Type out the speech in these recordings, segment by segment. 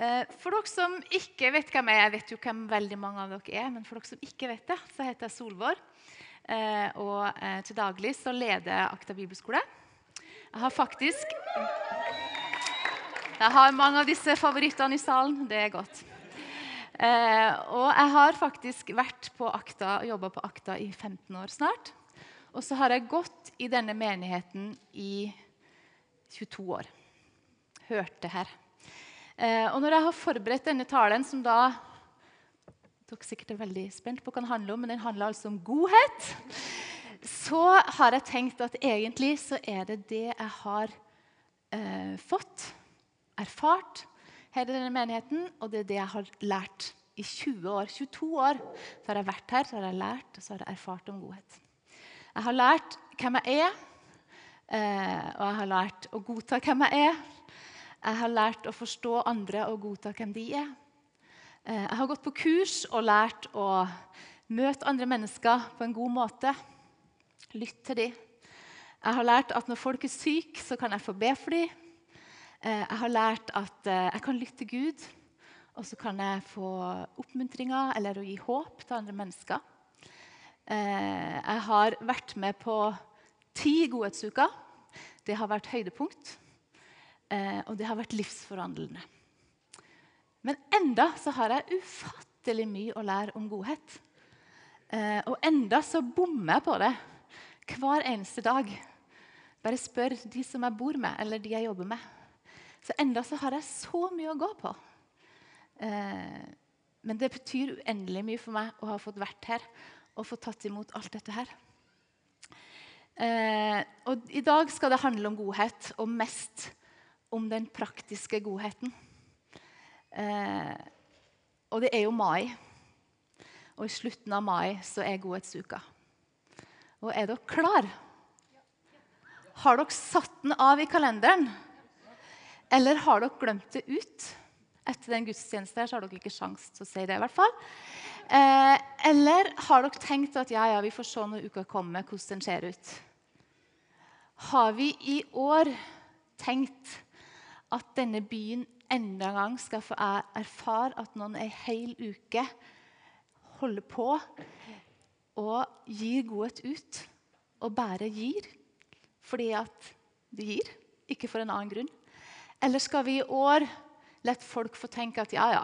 Eh, For dere som ikke vet hvem jeg er, jeg vet jo hvem veldig mange av dere er, men for dere som ikke vet det, så heter jeg Solvår. Eh, Og eh, til daglig så leder jeg Akta bibelskole. Jeg har faktisk Jeg har mange av disse favorittene i salen. Det er godt. Og jeg har faktisk vært på Akta og jobba på Akta i 15 år snart. Og så har jeg gått i denne menigheten i 22 år. Hørt det her. Eh, og når jeg har forberedt denne talen, som da dere sikkert er veldig spent på hva den handler om, men den handler altså om godhet, så har jeg tenkt at egentlig så er det det jeg har eh, fått, erfart, her i denne menigheten, og det er det jeg har lært i 20 år. 22 år så har jeg vært her, så har jeg lært og så har jeg erfart om godhet. Jeg har lært hvem jeg er, eh, og jeg har lært å godta hvem jeg er. Jeg har lært å forstå andre og godta hvem de er. Eh, Jeg har gått på kurs og lært å møte andre mennesker på en god måte. Lytte til dem. Jeg har lært at når folk er syke, så kan jeg få be for dem. Eh, Jeg har lært at eh, jeg kan lytte til Gud, og så kan jeg få oppmuntringer eller å gi håp til andre mennesker. Jeg har vært med på ti godhetsuker. Det har vært høydepunkt, eh, og det har vært livsforvandlende. Men enda så har jeg ufattelig mye å lære om godhet. Eh, og enda så bommer jeg på det hver eneste dag. Bare spør de som jeg bor med, eller de jeg jobber med. Så enda så har jeg så mye å gå på. Eh, men det betyr uendelig mye for meg å ha fått vært her og fått tatt imot alt dette her. Eh, og I dag skal det handle om godhet, og mest om den praktiske godheten. Eh, og det er jo mai. Og i slutten av mai så er godhetsuka. Og er dere klar? Har dere satt den av i kalenderen? Eller har dere glemt det ut? Etter den gudstjenesten her, så har dere ikke sjans til å si det. i hvert fall. Eh, eller har dere tenkt at ja, ja, vi får se når uka kommer, hvordan den ser ut? Har vi i år tenkt at denne byen enda en gang skal få er- erfare at noen ei hel uke holder på og gir godhet ut, og bare gir fordi at de gir, ikke for en annen grunn? Eller skal vi i år la folk få tenke at ja, ja,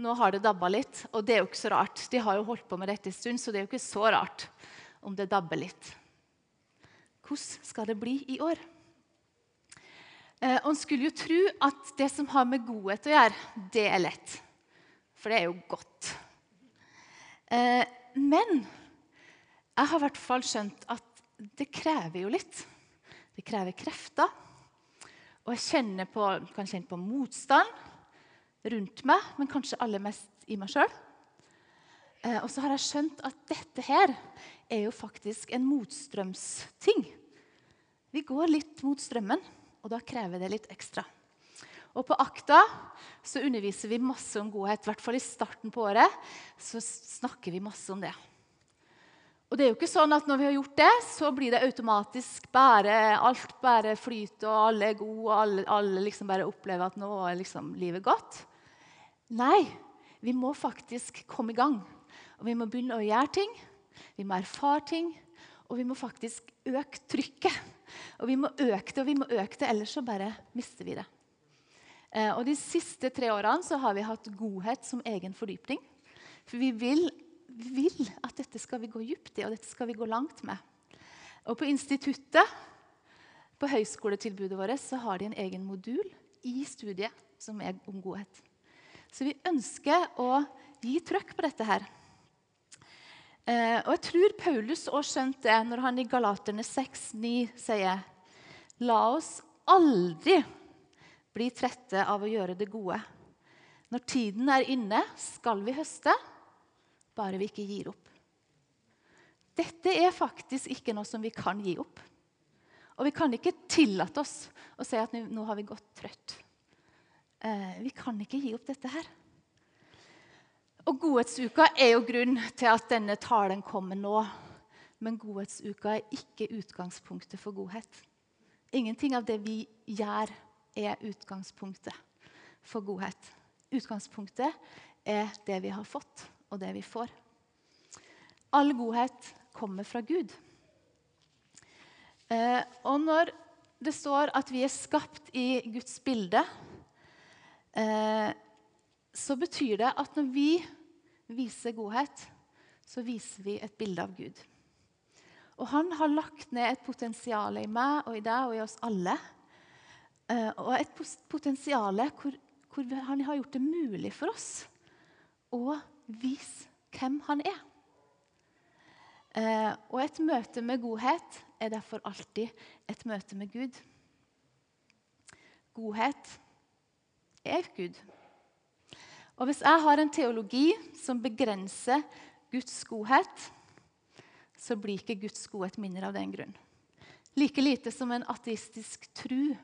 nå har det dabba litt, og det er jo ikke så rart. De har jo holdt på med dette en stund, så det er jo ikke så rart om det dabber litt. Hvordan skal det bli i år? Eh, og En skulle jo tro at det som har med godhet å gjøre, det er lett. For det er jo godt. Eh, men jeg har i hvert fall skjønt at det krever jo litt. Det krever krefter. Og jeg på, kan kjenne på motstand rundt meg, men kanskje aller mest i meg sjøl. Eh, og så har jeg skjønt at dette her er jo faktisk en motstrømsting. Vi går litt mot strømmen, og da krever det litt ekstra. Og På Akta så underviser vi masse om godhet. I hvert fall i starten på året så snakker vi masse om det. Og det er jo ikke sånn at når vi har gjort det, så blir det automatisk bare alt bare flyter, og alle er gode, og alle, alle liksom bare opplever at nå er liksom livet godt. Nei, vi må faktisk komme i gang. Og vi må begynne å gjøre ting. Vi må erfare ting. Og vi må faktisk øke trykket. Og vi må øke det, og vi må øke det, ellers så bare mister vi det. Eh, og De siste tre årene så har vi hatt godhet som egen fordypning. For vi vil, vi vil at dette skal vi gå dypt i, og dette skal vi gå langt med. Og på instituttet, på høyskoletilbudet vårt, så har de en egen modul i studiet som er om godhet. Så vi ønsker å gi trøkk på dette her. Eh, og jeg tror Paulus også skjønte det når han i Galaterne 6,9 sier La oss aldri bli trette av å gjøre det gode. Når tiden er inne, skal vi høste, bare vi ikke gir opp. Dette er faktisk ikke noe som vi kan gi opp. Og vi kan ikke tillate oss å si at nå har vi gått trøtt. Eh, vi kan ikke gi opp dette her. Og Godhetsuka er jo grunn til at denne talen kommer nå. Men godhetsuka er ikke utgangspunktet for godhet. Ingenting av det vi gjør, er utgangspunktet for godhet. utgangspunktet er det vi har fått, og det vi får. All godhet kommer fra Gud. Eh, og når det står at vi er skapt i Guds bilde, eh, så betyr det at når vi viser godhet, så viser vi et bilde av Gud. Og han har lagt ned et potensial i meg og i deg og i oss alle. Eh, og et potensial hvor, hvor, han har gjort det mulig for oss å vise hvem han er. Eh, og et møte med godhet er derfor alltid et møte med Gud. Godhet er Gud. Og hvis jeg har en teologi som begrenser Guds godhet, så blir ikke Guds godhet mindre av den grunn. Like lite som en ateistisk tru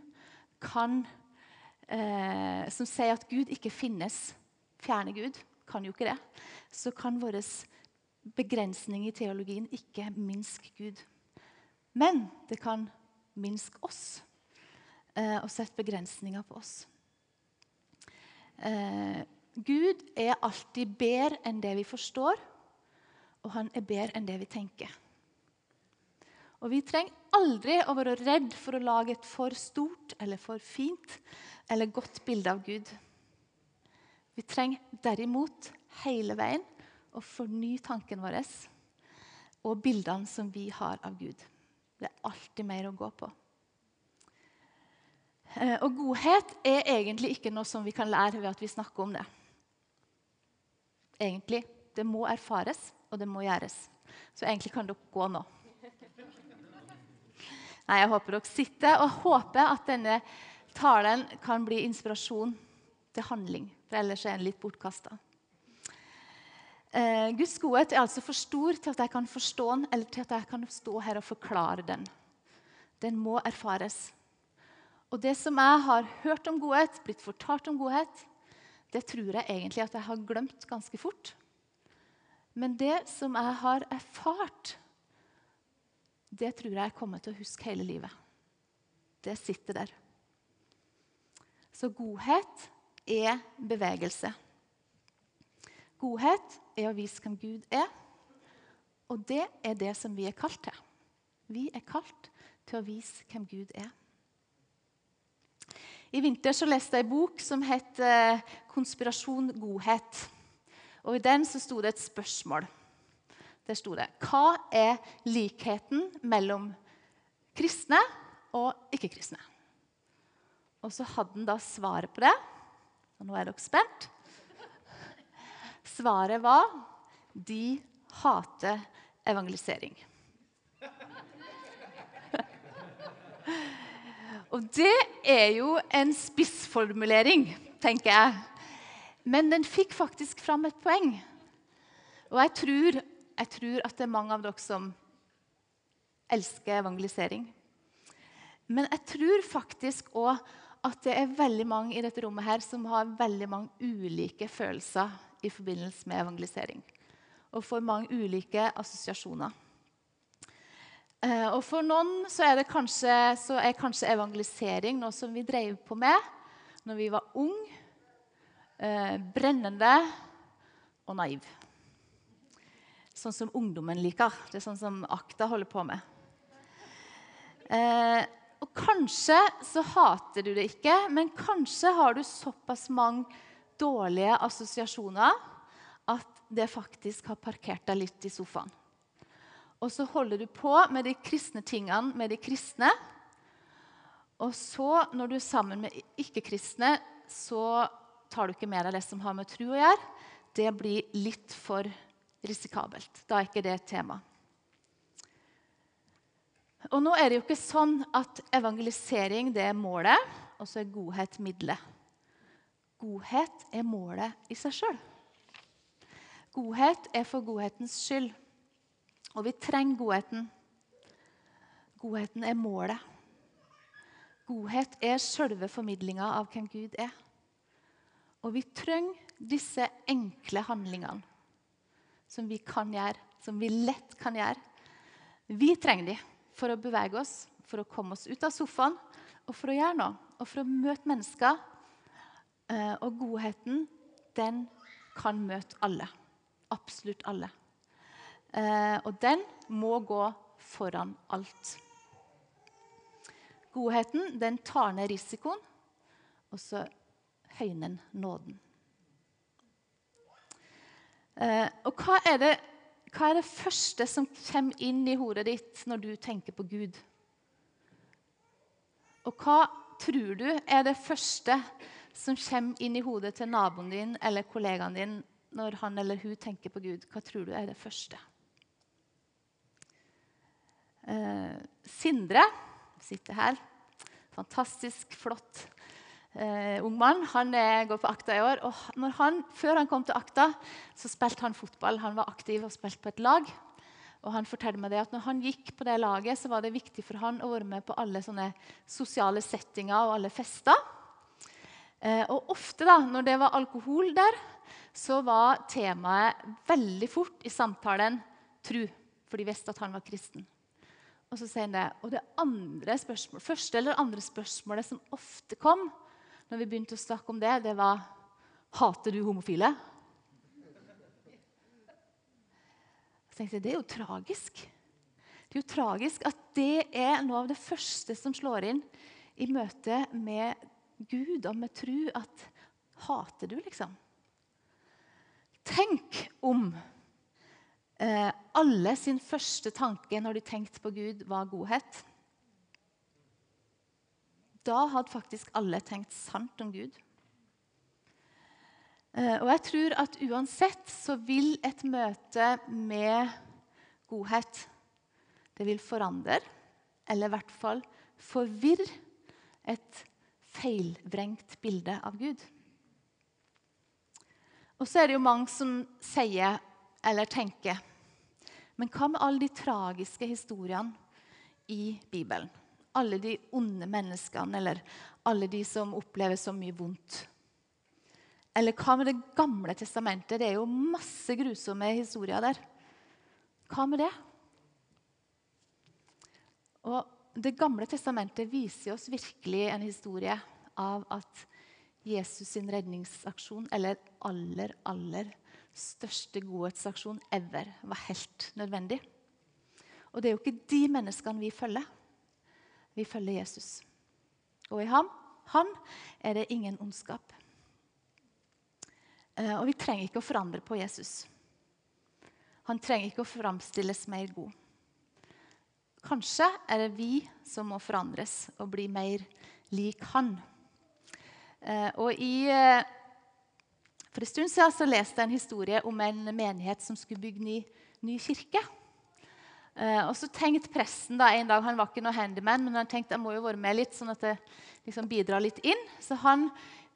kan, eh, som sier at Gud ikke finnes, fjerne Gud, kan jo ikke det, så kan vår begrensning i teologien ikke minske Gud. Men det kan minske oss eh, og sette begrensninger på oss. Eh, Gud er alltid bedre enn det vi forstår, og han er bedre enn det vi tenker. Og Vi trenger aldri å være redd for å lage et for stort eller for fint eller godt bilde av Gud. Vi trenger derimot hele veien å fornye tanken vår og bildene som vi har av Gud. Det er alltid mer å gå på. Eh, og godhet er egentlig ikke noe som vi kan lære ved at vi snakker om det. Egentlig. Det må erfares, og det må gjøres. Så egentlig kan dere gå nå. Nei, Jeg håper dere sitter, og håper at denne talen kan bli inspirasjon til handling. For ellers er den litt bortkasta. Eh, Guds godhet er altså for stor til at jeg kan forstå den, eller til at jeg kan stå her og forklare den. Den må erfares. Og det som jeg har hørt om godhet, blitt fortalt om godhet, det tror jeg egentlig at jeg har glemt ganske fort. Men det som jeg har erfart, det tror jeg jeg kommer til å huske hele livet. Det sitter der. Så godhet er bevegelse. Godhet er å vise hvem Gud er, og det er det som vi er kalt til. Vi er kalt til å vise hvem Gud er. I vinter så leste jeg en bok som het eh, 'Konspirasjon godhet'. Og I den så sto det et spørsmål. Der sto det Hva er likheten mellom kristne og ikke-kristne? Og så hadde han da svaret på det. Og nå er dere spent. Svaret var de hater evangelisering. Og det er jo en spissformulering, tenker jeg. Men den fikk faktisk fram et poeng. Og jeg tror, jeg tror at det er mange av dere som elsker evangelisering. Men jeg tror faktisk òg at det er veldig mange i dette rommet her som har veldig mange ulike følelser i forbindelse med evangelisering. Og får mange ulike assosiasjoner. Eh, og For noen så er, kanskje, så er kanskje evangelisering noe som vi drev på med når vi var unge, eh, brennende og naiv. Sånn som ungdommen liker. Det er sånn som Akta holder på med. Eh, og Kanskje så hater du det ikke, men kanskje har du såpass mange dårlige assosiasjoner at det faktisk har parkert deg litt i sofaen. Og så holder du på med de kristne tingene med de kristne. Og så, når du er sammen med ikke-kristne, så tar du ikke med deg det som har med tro å gjøre. Det blir litt for risikabelt. Da er ikke det et tema. Og nå er det jo ikke sånn at evangelisering det er målet, og så er godhet middelet. Godhet er målet i seg sjøl. Godhet er for godhetens skyld. Og vi trenger godheten. Godheten er målet. Godhet er selve formidlinga av hvem Gud er. Og vi trenger disse enkle handlingene som vi kan gjøre, som vi lett kan gjøre. Vi trenger dem for å bevege oss, for å komme oss ut av sofaen og for å gjøre noe. Og for å møte mennesker. Eh, og godheten den kan møte alle. Absolutt alle. Eh, og den må gå foran alt. Godheten den tar ned risikoen, og så høyner den nåden. Eh, og hva er, det, hva er det første som kommer inn i hodet ditt når du tenker på Gud? Og hva tror du er det første som kommer inn i hodet til naboen din eller kollegaen din når han eller hun tenker på Gud? Hva tror du er det første? Eh, Sindre sitter her. Fantastisk flott eh, ung mann. Han er, går på Akta i år. og han, Før han kom til Akta, så spilte han fotball. Han var aktiv og spilte på et lag. Og han fortalte meg det at når han gikk på det laget, så var det viktig for han å være med på alle sånne sosiale settinger og alle fester. Eh, og ofte da, når det var alkohol der, så var temaet veldig fort i samtalen tru. For de visste at han var kristen. Og så sier han det. Og det andre spørsmål, første eller andre spørsmålet som ofte kom når vi begynte å snakke om det, det var Hater du homofile? Så tenkte jeg, Det er jo tragisk. Det er jo tragisk at det er noe av det første som slår inn i møte med Gud og med tru. At hater du, liksom? Tenk om eh, alle sin første tanke når de tenkte på Gud, var godhet. Da hadde faktisk alle tenkt sant om Gud. Eh, og jeg tror at uansett så vil et møte med godhet Det vil forandre, eller i hvert fall forvirre, et feilvrengt bilde av Gud. Og så er det jo mange som sier eller tenker Men hva med alle de tragiske historiene i Bibelen? Alle de onde menneskene, eller alle de som opplever så mye vondt. Eller hva med Det gamle testamentet? Det er jo masse grusomme historier der. Hva med det? Og Det gamle testamentet viser oss virkelig en historie av at Jesus sin redningsaksjon, eller aller, aller største godhetsaksjon ever, var helt nødvendig. Og det er jo ikke de menneskene vi følger. Vi følger Jesus. Og i ham, han er det ingen ondskap. Eh, og vi trenger ikke å forandre på Jesus. Han trenger ikke å framstilles mer god. Kanskje er det vi som må forandres og bli mer lik han. Eh, og i, eh, For en stund siden så leste jeg en historie om en menighet som skulle bygge ny, ny kirke. Uh, og så tenkte presten da, en dag, Han var ikke noe handyman, men han tenkte jeg må jo være med litt, sånn at det liksom bidrar litt inn. Så han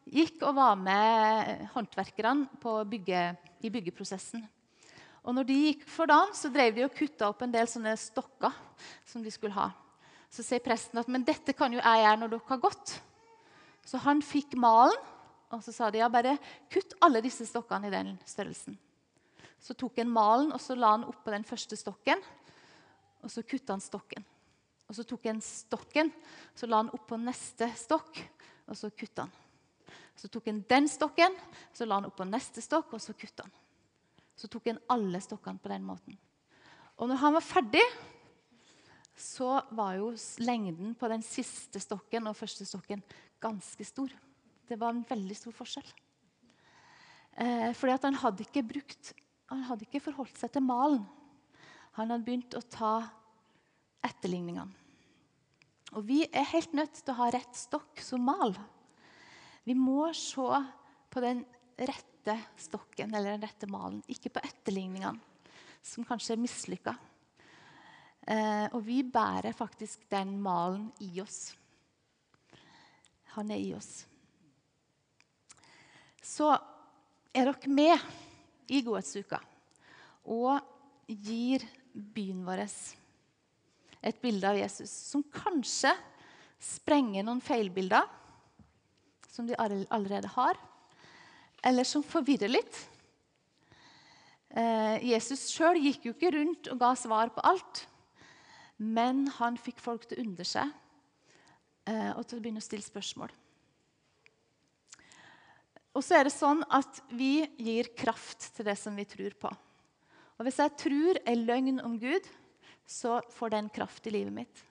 gikk og var med håndverkerne bygge, i byggeprosessen. Og når de gikk for dagen, så drev de og kutta opp en del sånne stokker som de skulle ha. Så sier presten at men dette kan jo jeg gjøre når dere har gått. Så han fikk malen, og så sa de ja, bare kutt alle disse stokkene i den størrelsen. Så tok en malen og så la han oppå den første stokken, og så kutta han stokken. Og Så tok en stokken så la han oppå neste stokk, og så kutta han. Så tok en den stokken, så la han oppå neste stokk, og så kutta han. Så tok en alle stokkene på den måten. Og når han var ferdig, så var jo lengden på den siste stokken og første stokken ganske stor. Det var en veldig stor forskjell. Eh, fordi at han hadde ikke brukt Han hadde ikke forholdt seg til malen. Han hadde begynt å ta etterligningene. Og vi er helt nødt til å ha rett stokk som mal. Vi må se på den rette stokken eller den rette malen, ikke på etterligningene, som kanskje er mislykka. Eh, og vi bærer faktisk den malen i oss. Han er i oss. Så er dere med i Godhetsuka og gir byen vår et bilde av Jesus som kanskje sprenger noen feilbilder som de allerede har, eller som forvirrer litt. Eh, Jesus sjøl gikk jo ikke rundt og ga svar på alt, men han fikk folk til å undre seg Eh, og til å begynne å stille spørsmål. Og så er det sånn at vi gir kraft til det som vi tror på. Og hvis jeg tror en løgn om Gud, så får den kraft i livet mitt.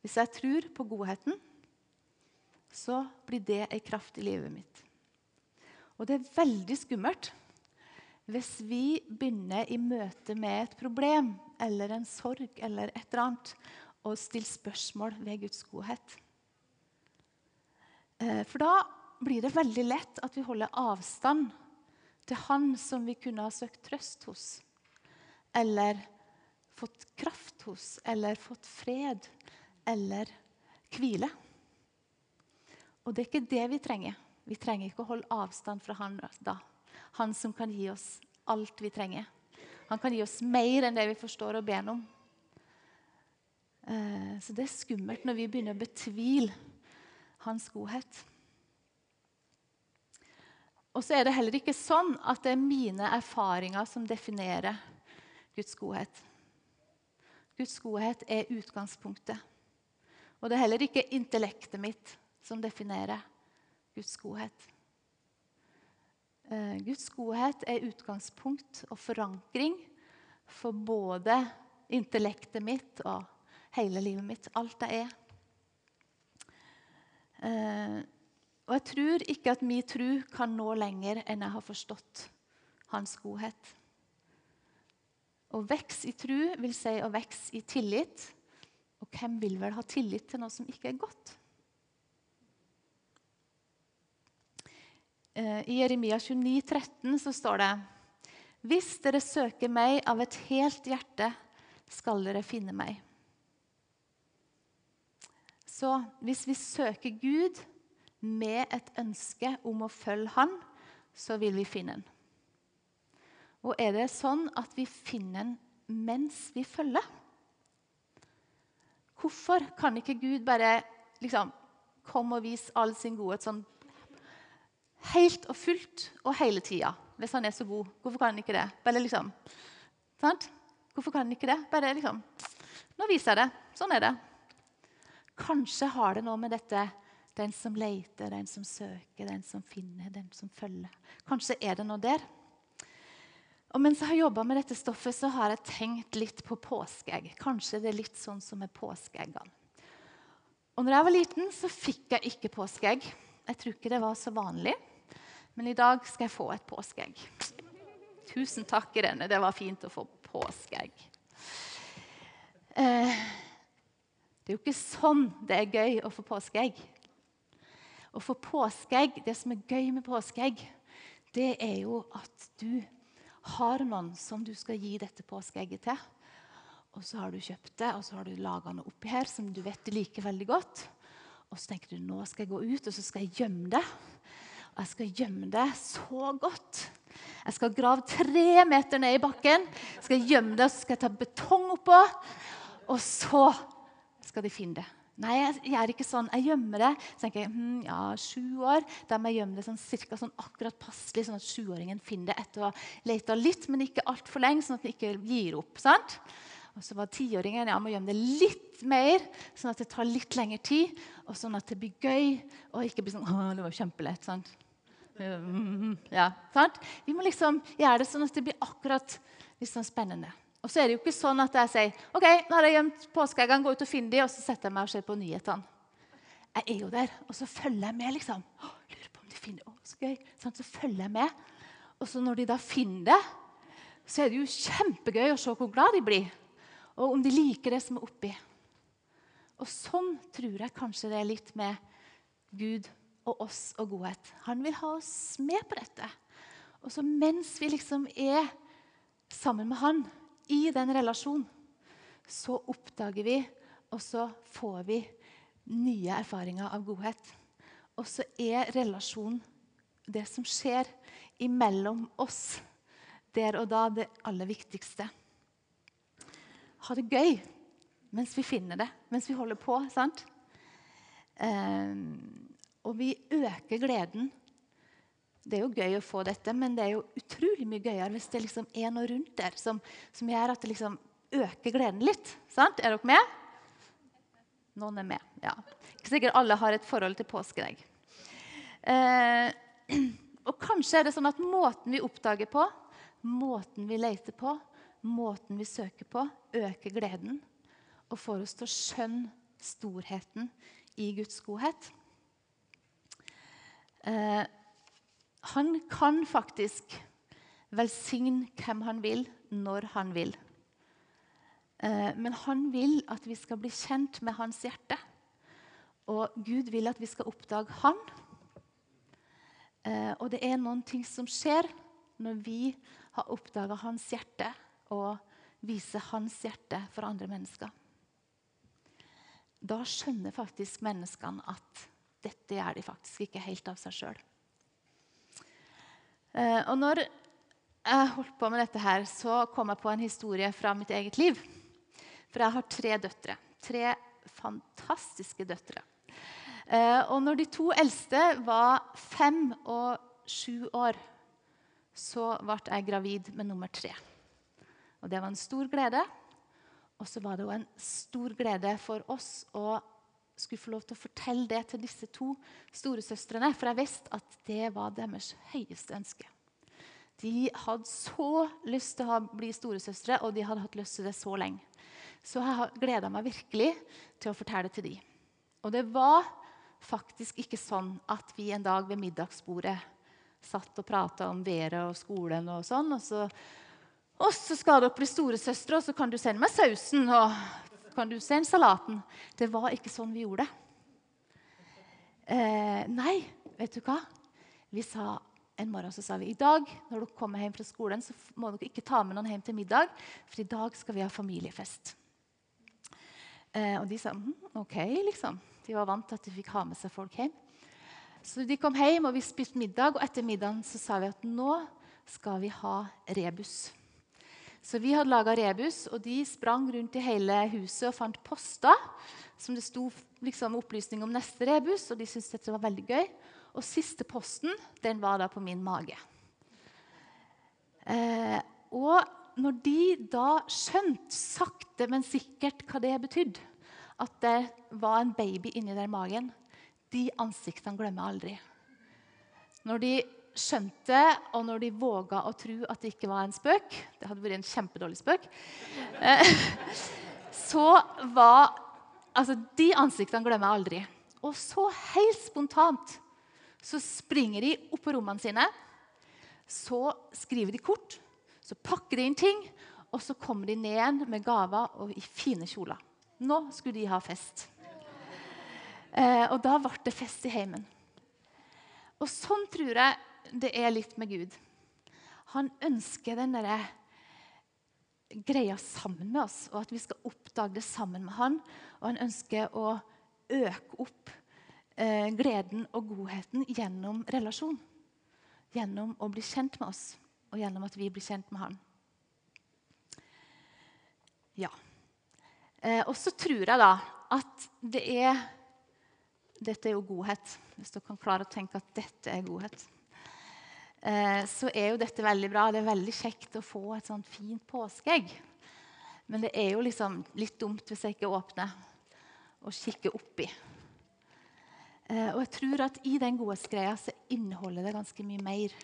Hvis jeg tror på godheten, så blir det en kraft i livet mitt. Og det er veldig skummelt hvis vi begynner i møte med et problem eller en sorg eller et eller annet, og stiller spørsmål ved Guds godhet. Eh, for da blir det veldig lett at vi holder avstand til Han som vi kunne ha søkt trøst hos, eller fått kraft hos, eller fått fred eller hvile. Og det er ikke det vi trenger. Vi trenger ikke å holde avstand fra Han da. Han som kan gi oss alt vi trenger. Han kan gi oss mer enn det vi forstår og ber om. Eh, så det er skummelt når vi begynner å betvile hans godhet. Og så er det heller ikke sånn at det er mine erfaringer som definerer Guds godhet. Guds godhet er utgangspunktet. Og det er heller ikke intellektet mitt som definerer Guds godhet. Eh, Guds godhet er utgangspunkt og forankring for både intellektet mitt og hele livet mitt. Alt jeg er. Og jeg tror ikke at min tro kan nå lenger enn jeg har forstått hans godhet. Å vokse i tro vil si å vokse i tillit. Og hvem vil vel ha tillit til noe som ikke er godt? Eh, I Jeremia 29, 13 så står det Hvis dere søker meg av et helt hjerte, skal dere finne meg. Så hvis vi søker Gud med et ønske om å følge Han, så vil vi finne Han. Og er det sånn at vi finner Han mens vi følger? Hvorfor kan ikke Gud bare liksom, komme og vise all sin godhet sånn helt og fullt og hele tida? Hvis han er så god, hvorfor kan han ikke det? Bare liksom, sant? Hvorfor kan han ikke det? Bare liksom Nå viser jeg det. Sånn er det. Kanskje har det noe med dette den som leter, den som søker, den som finner, den som følger. Kanskje er det noe der. Og Mens jeg har jobba med dette stoffet, så har jeg tenkt litt på påskeegg. Kanskje det er litt sånn som med påskeeggene. Og når jeg var liten, så fikk jeg ikke påskeegg. Jeg tror ikke det var så vanlig. Men i dag skal jeg få et påskeegg. Tusen takk, Irene. Det var fint å få påskeegg. Eh, det er jo ikke sånn det er gøy å få påskeegg. Å for påskeegg, Det som er gøy med påskeegg, det er jo at du har noen som du skal gi dette påskeegget til. Og så har du kjøpt det, og så har du laga noe oppi her som du vet du liker veldig godt. Og så tenker du nå skal jeg gå ut og så skal jeg gjemme det. Og jeg skal gjemme det så godt. Jeg skal grave tre meter ned i bakken, skal gjemme det, og så skal jeg ta betong oppå. Og så skal de finne det. Nei, jeg gjør ikke sånn. Jeg gjemmer det. Så tenker jeg, hm, ja, sju år, Da må jeg gjemme det sånn, cirka, sånn akkurat passelig, sånn at sjuåringen finner det etter å ha leta litt, men ikke altfor lenge, sånn at den ikke gir opp. sant? Og så var tiåringen ja, må gjemme det litt mer, sånn at det tar litt lengre tid. Og sånn at det blir gøy, og ikke blir sånn Å, det var kjempelett. sant? Ja, sant? Vi må liksom gjøre det sånn at det blir akkurat sånn spennende. Og så er det jo ikke sånn at jeg sier ok, nå har jeg gjemt påskeeggene, gå ut og finne dem, og så setter jeg meg og ser på nyhetene. Jeg er jo der, og så følger jeg med. liksom. Å, lurer på om de finner det. Å, så gøy. Sånn, så følger jeg med. Og så når de da finner det, så er det jo kjempegøy å se hvor glad de blir. Og om de liker det som er oppi. Og sånn tror jeg kanskje det er litt med Gud og oss og godhet. Han vil ha oss med på dette. Og så mens vi liksom er sammen med han, i den relasjonen, så oppdager vi, og så får vi nye erfaringer av godhet. Og så er relasjonen det som skjer imellom oss der og da, det aller viktigste. Ha det gøy mens vi finner det, mens vi holder på. sant? Eh, og vi øker gleden det er jo gøy å få dette, men det er jo utrolig mye gøyere hvis det liksom er noe rundt der som, som gjør at det liksom øker gleden litt. Sant? Er dere med? Noen er med. ja. Ikke sikkert alle har et forhold til påskeegg. Eh, og kanskje er det sånn at måten vi oppdager på, måten vi leter på, måten vi søker på, øker gleden og får oss til å skjønne storheten i Guds godhet. Eh, han kan faktisk velsigne hvem han vil, når han vil. Eh, men han vil at vi skal bli kjent med hans hjerte. Og Gud vil at vi skal oppdage han. Eh, og det er noen ting som skjer når vi har oppdaga hans hjerte og viser hans hjerte for andre mennesker. Da skjønner faktisk menneskene at dette gjør de faktisk ikke helt av seg sjøl. Eh, og når jeg holdt på med dette, her, så kom jeg på en historie fra mitt eget liv. For jeg har tre døtre. Tre fantastiske døtre. Eh, og når de to eldste var fem og sju år, så ble jeg gravid med nummer tre. Og det var en stor glede. Og så var det jo en stor glede for oss å skulle få lov til å fortelle det til disse to storesøstrene. For jeg visste at det var deres høyeste ønske. De hadde så lyst til å bli storesøstre, og de hadde hatt lyst til det så lenge. Så jeg gleda meg virkelig til å fortelle det til dem. Og det var faktisk ikke sånn at vi en dag ved middagsbordet satt og prata om været og skolen og sånn. Og så, og så skal dere bli storesøstre, og så kan du sende meg sausen. Og kan du se en salaten. Det var ikke sånn vi gjorde det. Eh, nei, vet du hva? Vi sa en morgen så sa vi i dag når dere kommer hjem fra skolen, så må dere ikke ta med noen hjem til middag, for i dag skal vi ha familiefest. Eh, og de sa mm, OK, liksom. De var vant til at de fikk ha med seg folk hjem. Så de kom hjem, og vi spiste middag, og etter middagen så sa vi at nå skal vi ha rebus. Så vi hadde laga rebus, og de sprang rundt i hele huset og fant poster som det sto liksom, opplysning om neste rebus, og de syntes dette var veldig gøy. Og siste posten den var da på min mage. Eh, og når de da skjønte sakte, men sikkert hva det betydde, at det var en baby inni der magen, de ansiktene glemmer aldri. Når de skjønte, og når de våga å tro at det ikke var en spøk Det hadde vært en kjempedårlig spøk. Eh, så var Altså, de ansiktene glemmer jeg aldri. Og så helt spontant så springer de opp på rommene sine. Så skriver de kort, så pakker de inn ting, og så kommer de ned igjen med gaver og i fine kjoler. Nå skulle de ha fest. Eh, og da ble det fest i heimen. Og sånn tror jeg det er litt med Gud. Han ønsker den derre greia sammen med oss, og at vi skal oppdage det sammen med han. Og han ønsker å øke opp eh, gleden og godheten gjennom relasjon. Gjennom å bli kjent med oss, og gjennom at vi blir kjent med han. Ja. Eh, og så tror jeg da at det er dette er jo godhet. Hvis dere kan klare å tenke at dette er godhet. Eh, så er jo dette veldig bra. Det er veldig kjekt å få et sånt fint påskeegg. Men det er jo liksom litt dumt hvis jeg ikke åpner og kikker oppi. Eh, og jeg tror at i den godhetsgreia så inneholder det ganske mye mer.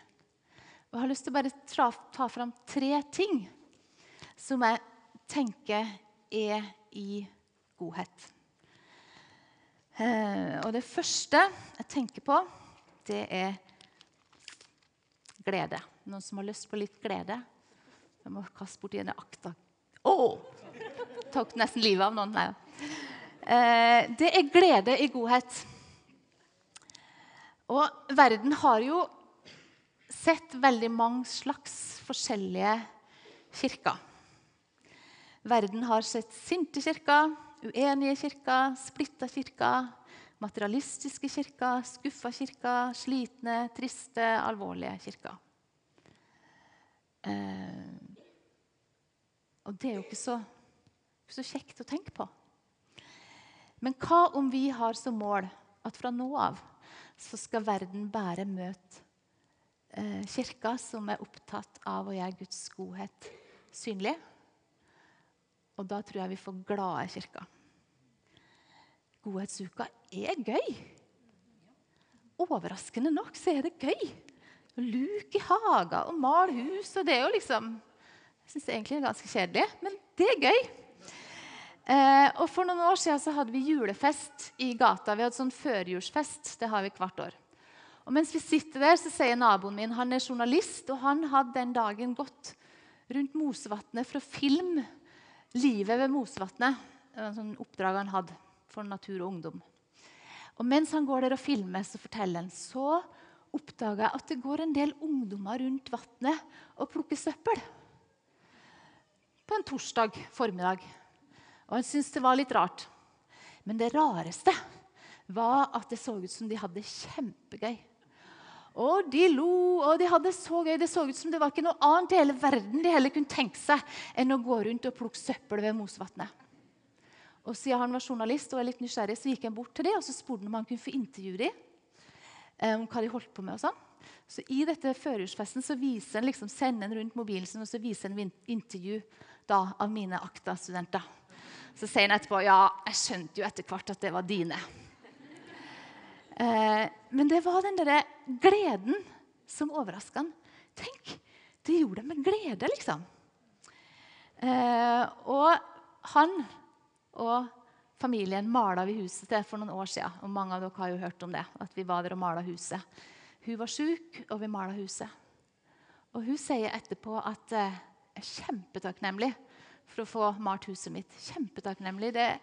Og jeg har lyst til å bare ta, ta fram tre ting som jeg tenker er i godhet. Eh, og det første jeg tenker på, det er glede. Noen som har lyst på litt glede? Jeg må kaste borti en akta. Å! Oh! Tok nesten livet av noen. Nei. Eh, det er glede i godhet. Og verden har jo sett veldig mange slags forskjellige kirker. Verden har sett sinte kirker, uenige kirker, splitta kirker, materialistiske kirker, skuffa kirker, slitne, triste, alvorlige kirker. Eh, og det er jo ikke så, ikke så kjekt å tenke på. Men hva om vi har som mål at fra nå av så skal verden bare møte eh, kirker som er opptatt av å gjøre Guds godhet synlig? Og da tror jeg vi får glade kirker. Godhetsuka er gøy. overraskende nok så er det gøy. Å luke i hager og male hus. og det er jo liksom, Jeg syns egentlig det er ganske kjedelig, men det er gøy. Eh, og For noen år siden så hadde vi julefest i gata. Vi hadde sånn førjulsfest. Det har vi hvert år. Og mens vi sitter der, så sier naboen min han er journalist, og han hadde den dagen gått rundt Mosevatnet for å filme livet ved Mosevatnet. Det sånn oppdrag han hadde for natur og ungdom. Og Mens han går der og filmer, så forteller han, så oppdaga at det går en del ungdommer rundt vannet og plukker søppel. På en torsdag formiddag. Og han syntes det var litt rart. Men det rareste var at det så ut som de hadde kjempegøy. Og de lo, og de hadde så gøy. Det så ut som det var ikke noe annet i hele verden de heller kunne tenke seg enn å gå rundt og plukke søppel ved Mosevatnet. Og Siden han var journalist og var litt nysgjerrig, så gikk han bort til dem og så spurte han om han kunne få intervjue dem. Um, hva de holdt på med og sånn. Så I dette førjulsfesten så viser han liksom, sender han rundt mobilen sin og så viser han intervju da, av mine ACTA-studenter. Så sier han etterpå ja, jeg skjønte jo etter hvert at det var dine. Eh, men det var den derre gleden som overraska han. Tenk, det gjorde det med glede, liksom. Eh, og han og familien mala vi huset til for noen år siden. Og mange av dere har jo hørt om det. at vi var der og malet huset. Hun var sjuk, og vi mala huset. Og hun sier etterpå at eh, jeg er kjempetakknemlig for å få malt huset mitt. Kjempetakknemlig. Det er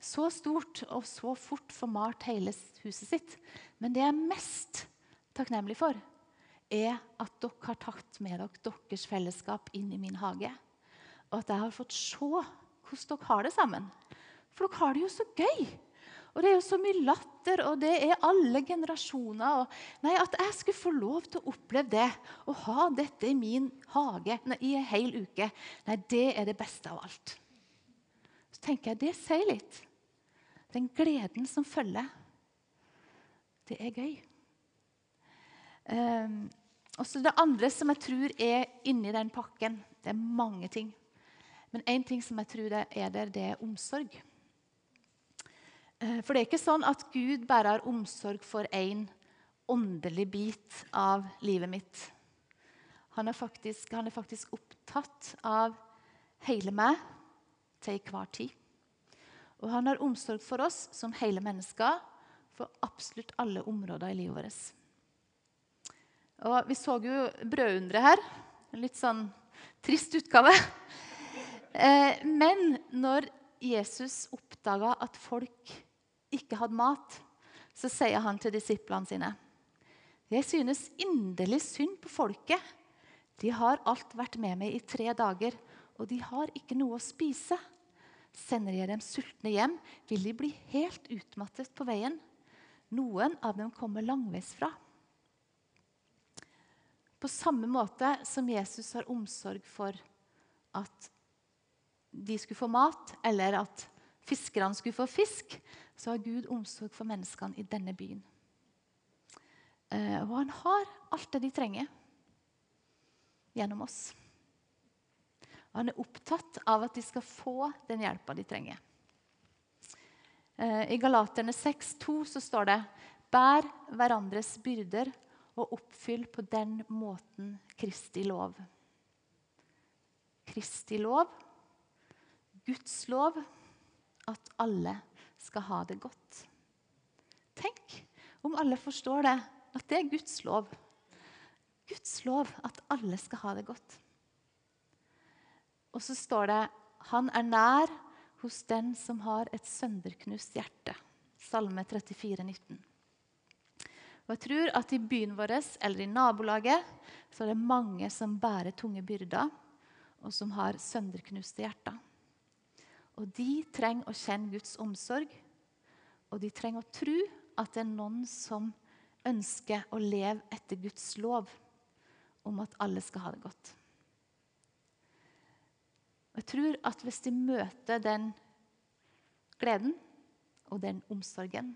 så stort og så fort få malt hele huset sitt. Men det jeg er mest takknemlig for, er at dere har tatt med dere deres fellesskap inn i min hage. Og at jeg har fått se hvordan dere har det sammen. For dere har det jo så gøy. Og det er jo så mye latter, og det er alle generasjoner. Og, nei, At jeg skulle få lov til å oppleve det, å ha dette i min hage nei, i en hel uke, nei, det er det beste av alt. Så tenker jeg, Det sier litt. Den gleden som følger. Det er gøy. Um, og så Det andre som jeg tror er inni den pakken Det er mange ting. Men én ting som jeg tror er der, det er omsorg. Eh, for det er ikke sånn at Gud bare har omsorg for én åndelig bit av livet mitt. Han er, faktisk, han er faktisk opptatt av hele meg til enhver tid. Og han har omsorg for oss som hele mennesker for absolutt alle områder i livet vårt. Og Vi så jo brødunderet her. En litt sånn trist utgave. Eh, men når Jesus oppdaga at folk ikke hadde mat, så sier han til disiplene sine Jeg synes inderlig synd på folket. De har alt vært med meg i tre dager, og de har ikke noe å spise. Sender jeg dem sultne hjem, vil de bli helt utmattet på veien. Noen av dem kommer langveisfra. På samme måte som Jesus har omsorg for at de skulle få mat, eller at fiskerne skulle få fisk, så har Gud omsorg for menneskene i denne byen. Eh, og han har alt det de trenger gjennom oss. Og han er opptatt av at de skal få den hjelpa de trenger. Eh, I Galaterne 6,2 så står det Bær hverandres byrder og oppfyll på den måten Kristi lov. Kristi lov, Guds lov, at alle skal ha det godt. Tenk om alle forstår det, at det er Guds lov. Guds lov at alle skal ha det godt. Og så står det han er nær hos den som har et sønderknust hjerte. Salme 34, 19. Og jeg tror at I byen vår eller i nabolaget så er det mange som bærer tunge byrder, og som har sønderknuste hjerter. Og de trenger å kjenne Guds omsorg, og de trenger å tro at det er noen som ønsker å leve etter Guds lov om at alle skal ha det godt. Jeg tror at hvis de møter den gleden og den omsorgen,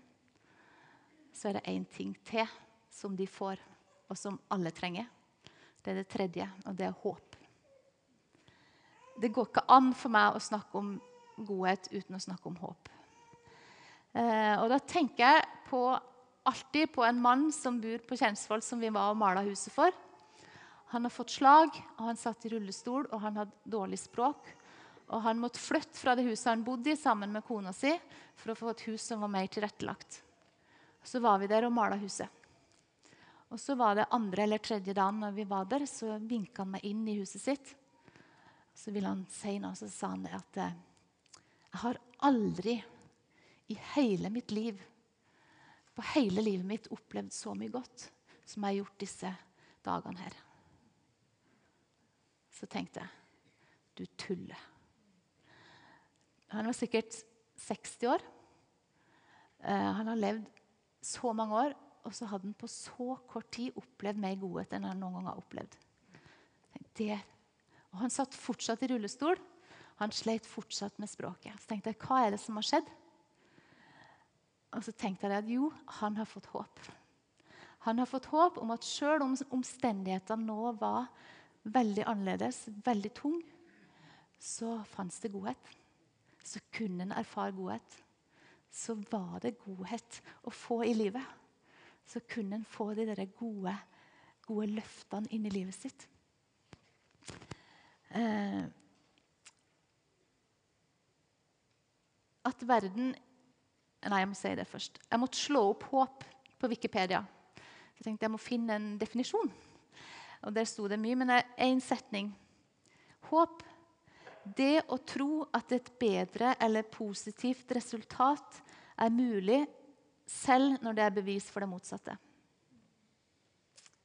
så er det én ting til som de får, og som alle trenger. Det er det tredje, og det er håp. Det går ikke an for meg å snakke om godhet uten å snakke om håp. Eh, og da tenker jeg på alltid på en mann som bor på Kjensvoll, som vi var og mala huset for. Han har fått slag, og han satt i rullestol, og han hadde dårlig språk. Og han måtte flytte fra det huset han bodde i sammen med kona si, for å få et hus som var mer tilrettelagt. Så var vi der og mala huset. Og så var det andre eller tredje dagen når vi var der, så vinka han meg inn i huset sitt. Så ville han si noe, så sa han det at eh, jeg har aldri i hele mitt liv, på hele livet mitt, opplevd så mye godt som jeg har gjort disse dagene her. Så tenkte jeg du tuller. Han var sikkert 60 år. Uh, han har levd så mange år, og så hadde han på så kort tid opplevd mer godhet enn han noen gang har opplevd. Det. Og han satt fortsatt i rullestol. Han sleit fortsatt med språket. Så tenkte jeg, hva er det som har skjedd? Og så tenkte jeg at jo, han har fått håp. Han har fått håp om at selv om omstendighetene nå var veldig annerledes, veldig tung, så fantes det godhet. Så kunne en erfare godhet. Så var det godhet å få i livet så kunne en få de der gode, gode løftene inn i livet sitt. Eh, at verden Nei, jeg må si det først. Jeg måtte slå opp håp på Wikipedia. Jeg tenkte jeg må finne en definisjon. Og Der sto det mye, men én setning. Håp. Det å tro at et bedre eller positivt resultat er mulig selv når det er bevis for det motsatte.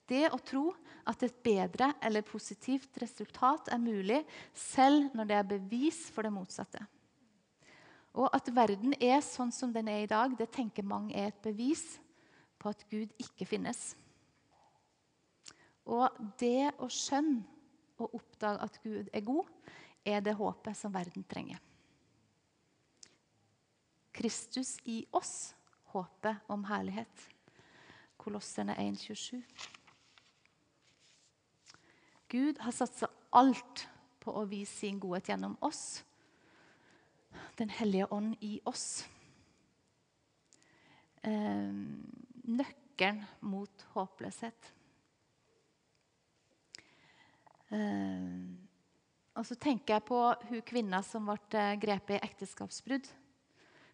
Det å tro at et bedre eller positivt resultat er mulig selv når det er bevis for det motsatte. Og at verden er sånn som den er i dag, det tenker mange er et bevis på at Gud ikke finnes. Og det å skjønne og oppdage at Gud er god, er det håpet som verden trenger. Kristus i oss håpet om herlighet. Kolosserne 1,27. Gud har satsa alt på å vise sin godhet gjennom oss. Den hellige ånd i oss. Eh, nøkkelen mot håpløshet. Eh, og så tenker jeg på hun kvinna som ble grepet i ekteskapsbrudd.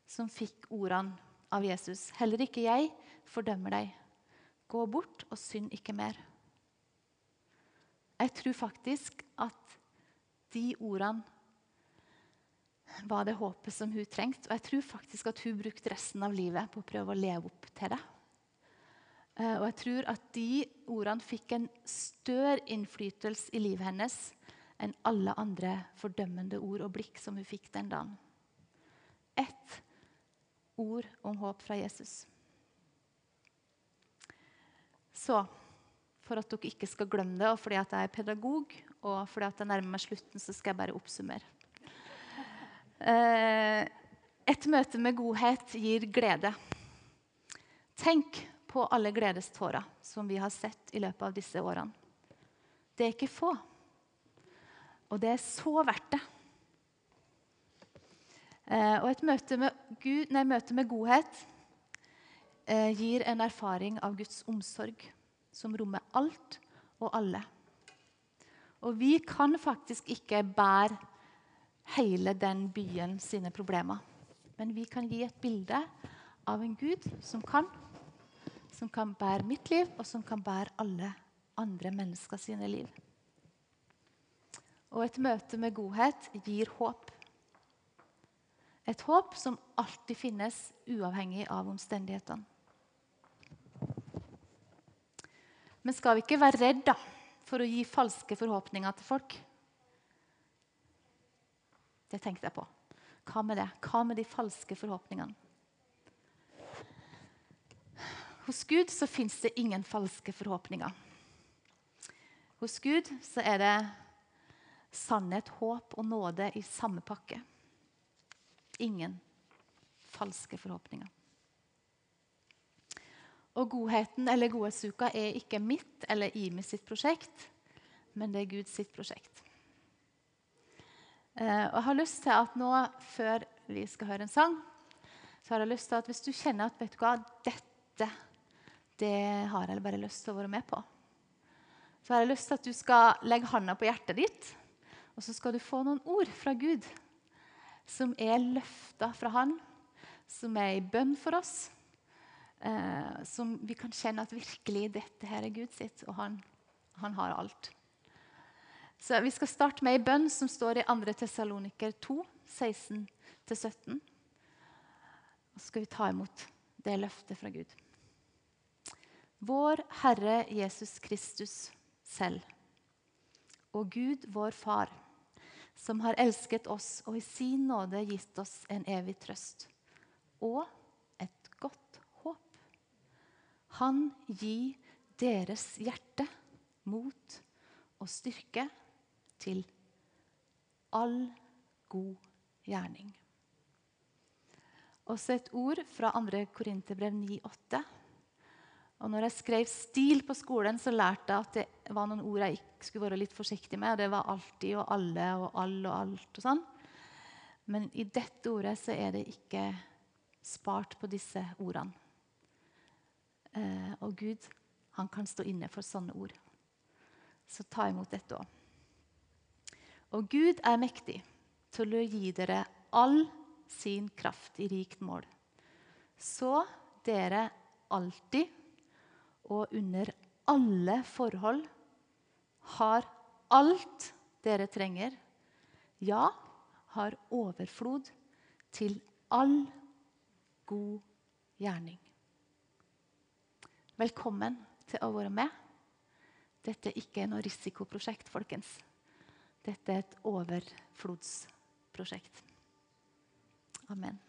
Som fikk ordene av Jesus. Heller ikke jeg fordømmer deg. Gå bort og synd ikke mer. Jeg tror faktisk at de ordene var det håpet som hun trengte. Og jeg tror faktisk at hun brukte resten av livet på å prøve å leve opp til det. Eh, og jeg tror at de ordene fikk en større innflytelse i livet hennes enn alle andre fordømmende ord og blikk som hun fikk den dagen. Ett ord om håp fra Jesus. Så for at dere ikke skal glemme det, og fordi jeg er pedagog, og fordi jeg nærmer meg slutten, så skal jeg bare oppsummere. Eh, et møte med godhet gir glede. Tenk på alle gledestårer som vi har sett i løpet av disse årene. Det er ikke få, og det er så verdt det. Eh, og et møte med, Gud, nei, møte med godhet eh, gir en erfaring av Guds omsorg, som rommer alt og alle. Og vi kan faktisk ikke bære hele den byen sine problemer. Men vi kan gi et bilde av en Gud som kan. Som kan bære mitt liv, og som kan bære alle andre mennesker sine liv. Og et møte med godhet gir håp. Et håp som alltid finnes, uavhengig av omstendighetene. Men skal vi ikke være redd for å gi falske forhåpninger til folk? Det tenkte jeg på. Hva med det? Hva med de falske forhåpningene? Hos Gud så fins det ingen falske forhåpninger. Hos Gud så er det sannhet, håp og nåde i samme pakke. Ingen falske forhåpninger. Og godheten eller godhetsuka er ikke mitt eller Imi sitt prosjekt, men det er Guds sitt prosjekt. Eh, og jeg har lyst til at nå, før vi skal høre en sang, så har jeg lyst til at hvis du kjenner at vet du hva, dette det har jeg bare lyst til å være med på. Så har jeg lyst til at du skal legge hånda på hjertet ditt, og så skal du få noen ord fra Gud som er løfta fra Han, som er i bønn for oss. Eh, som vi kan kjenne at virkelig dette her er Gud sitt, og han, han har alt. Så Vi skal starte med ei bønn som står i 2. Tessaloniker 2, 16-17. Og så skal vi ta imot det løftet fra Gud. Vår Herre Jesus Kristus selv og Gud, vår Far, som har elsket oss og i sin nåde gitt oss en evig trøst og et godt håp. Han gir deres hjerte mot og styrke til all god gjerning. Også et ord fra 2. Korinterbrev 9,8. Og når jeg skrev stil på skolen, så lærte jeg at det var noen ord jeg skulle være litt forsiktig med. og Det var alltid og alle og all og alt og sånn. Men i dette ordet så er det ikke spart på disse ordene. Eh, og Gud, han kan stå inne for sånne ord. Så ta imot dette òg. Og Gud er mektig til å gi dere all sin kraft i rikt mål. Så dere alltid og under alle forhold har alt dere trenger, ja, har overflod til all god gjerning. Velkommen til å være med. Dette er ikke noe risikoprosjekt, folkens. Dette er et overflodsprosjekt. Amen.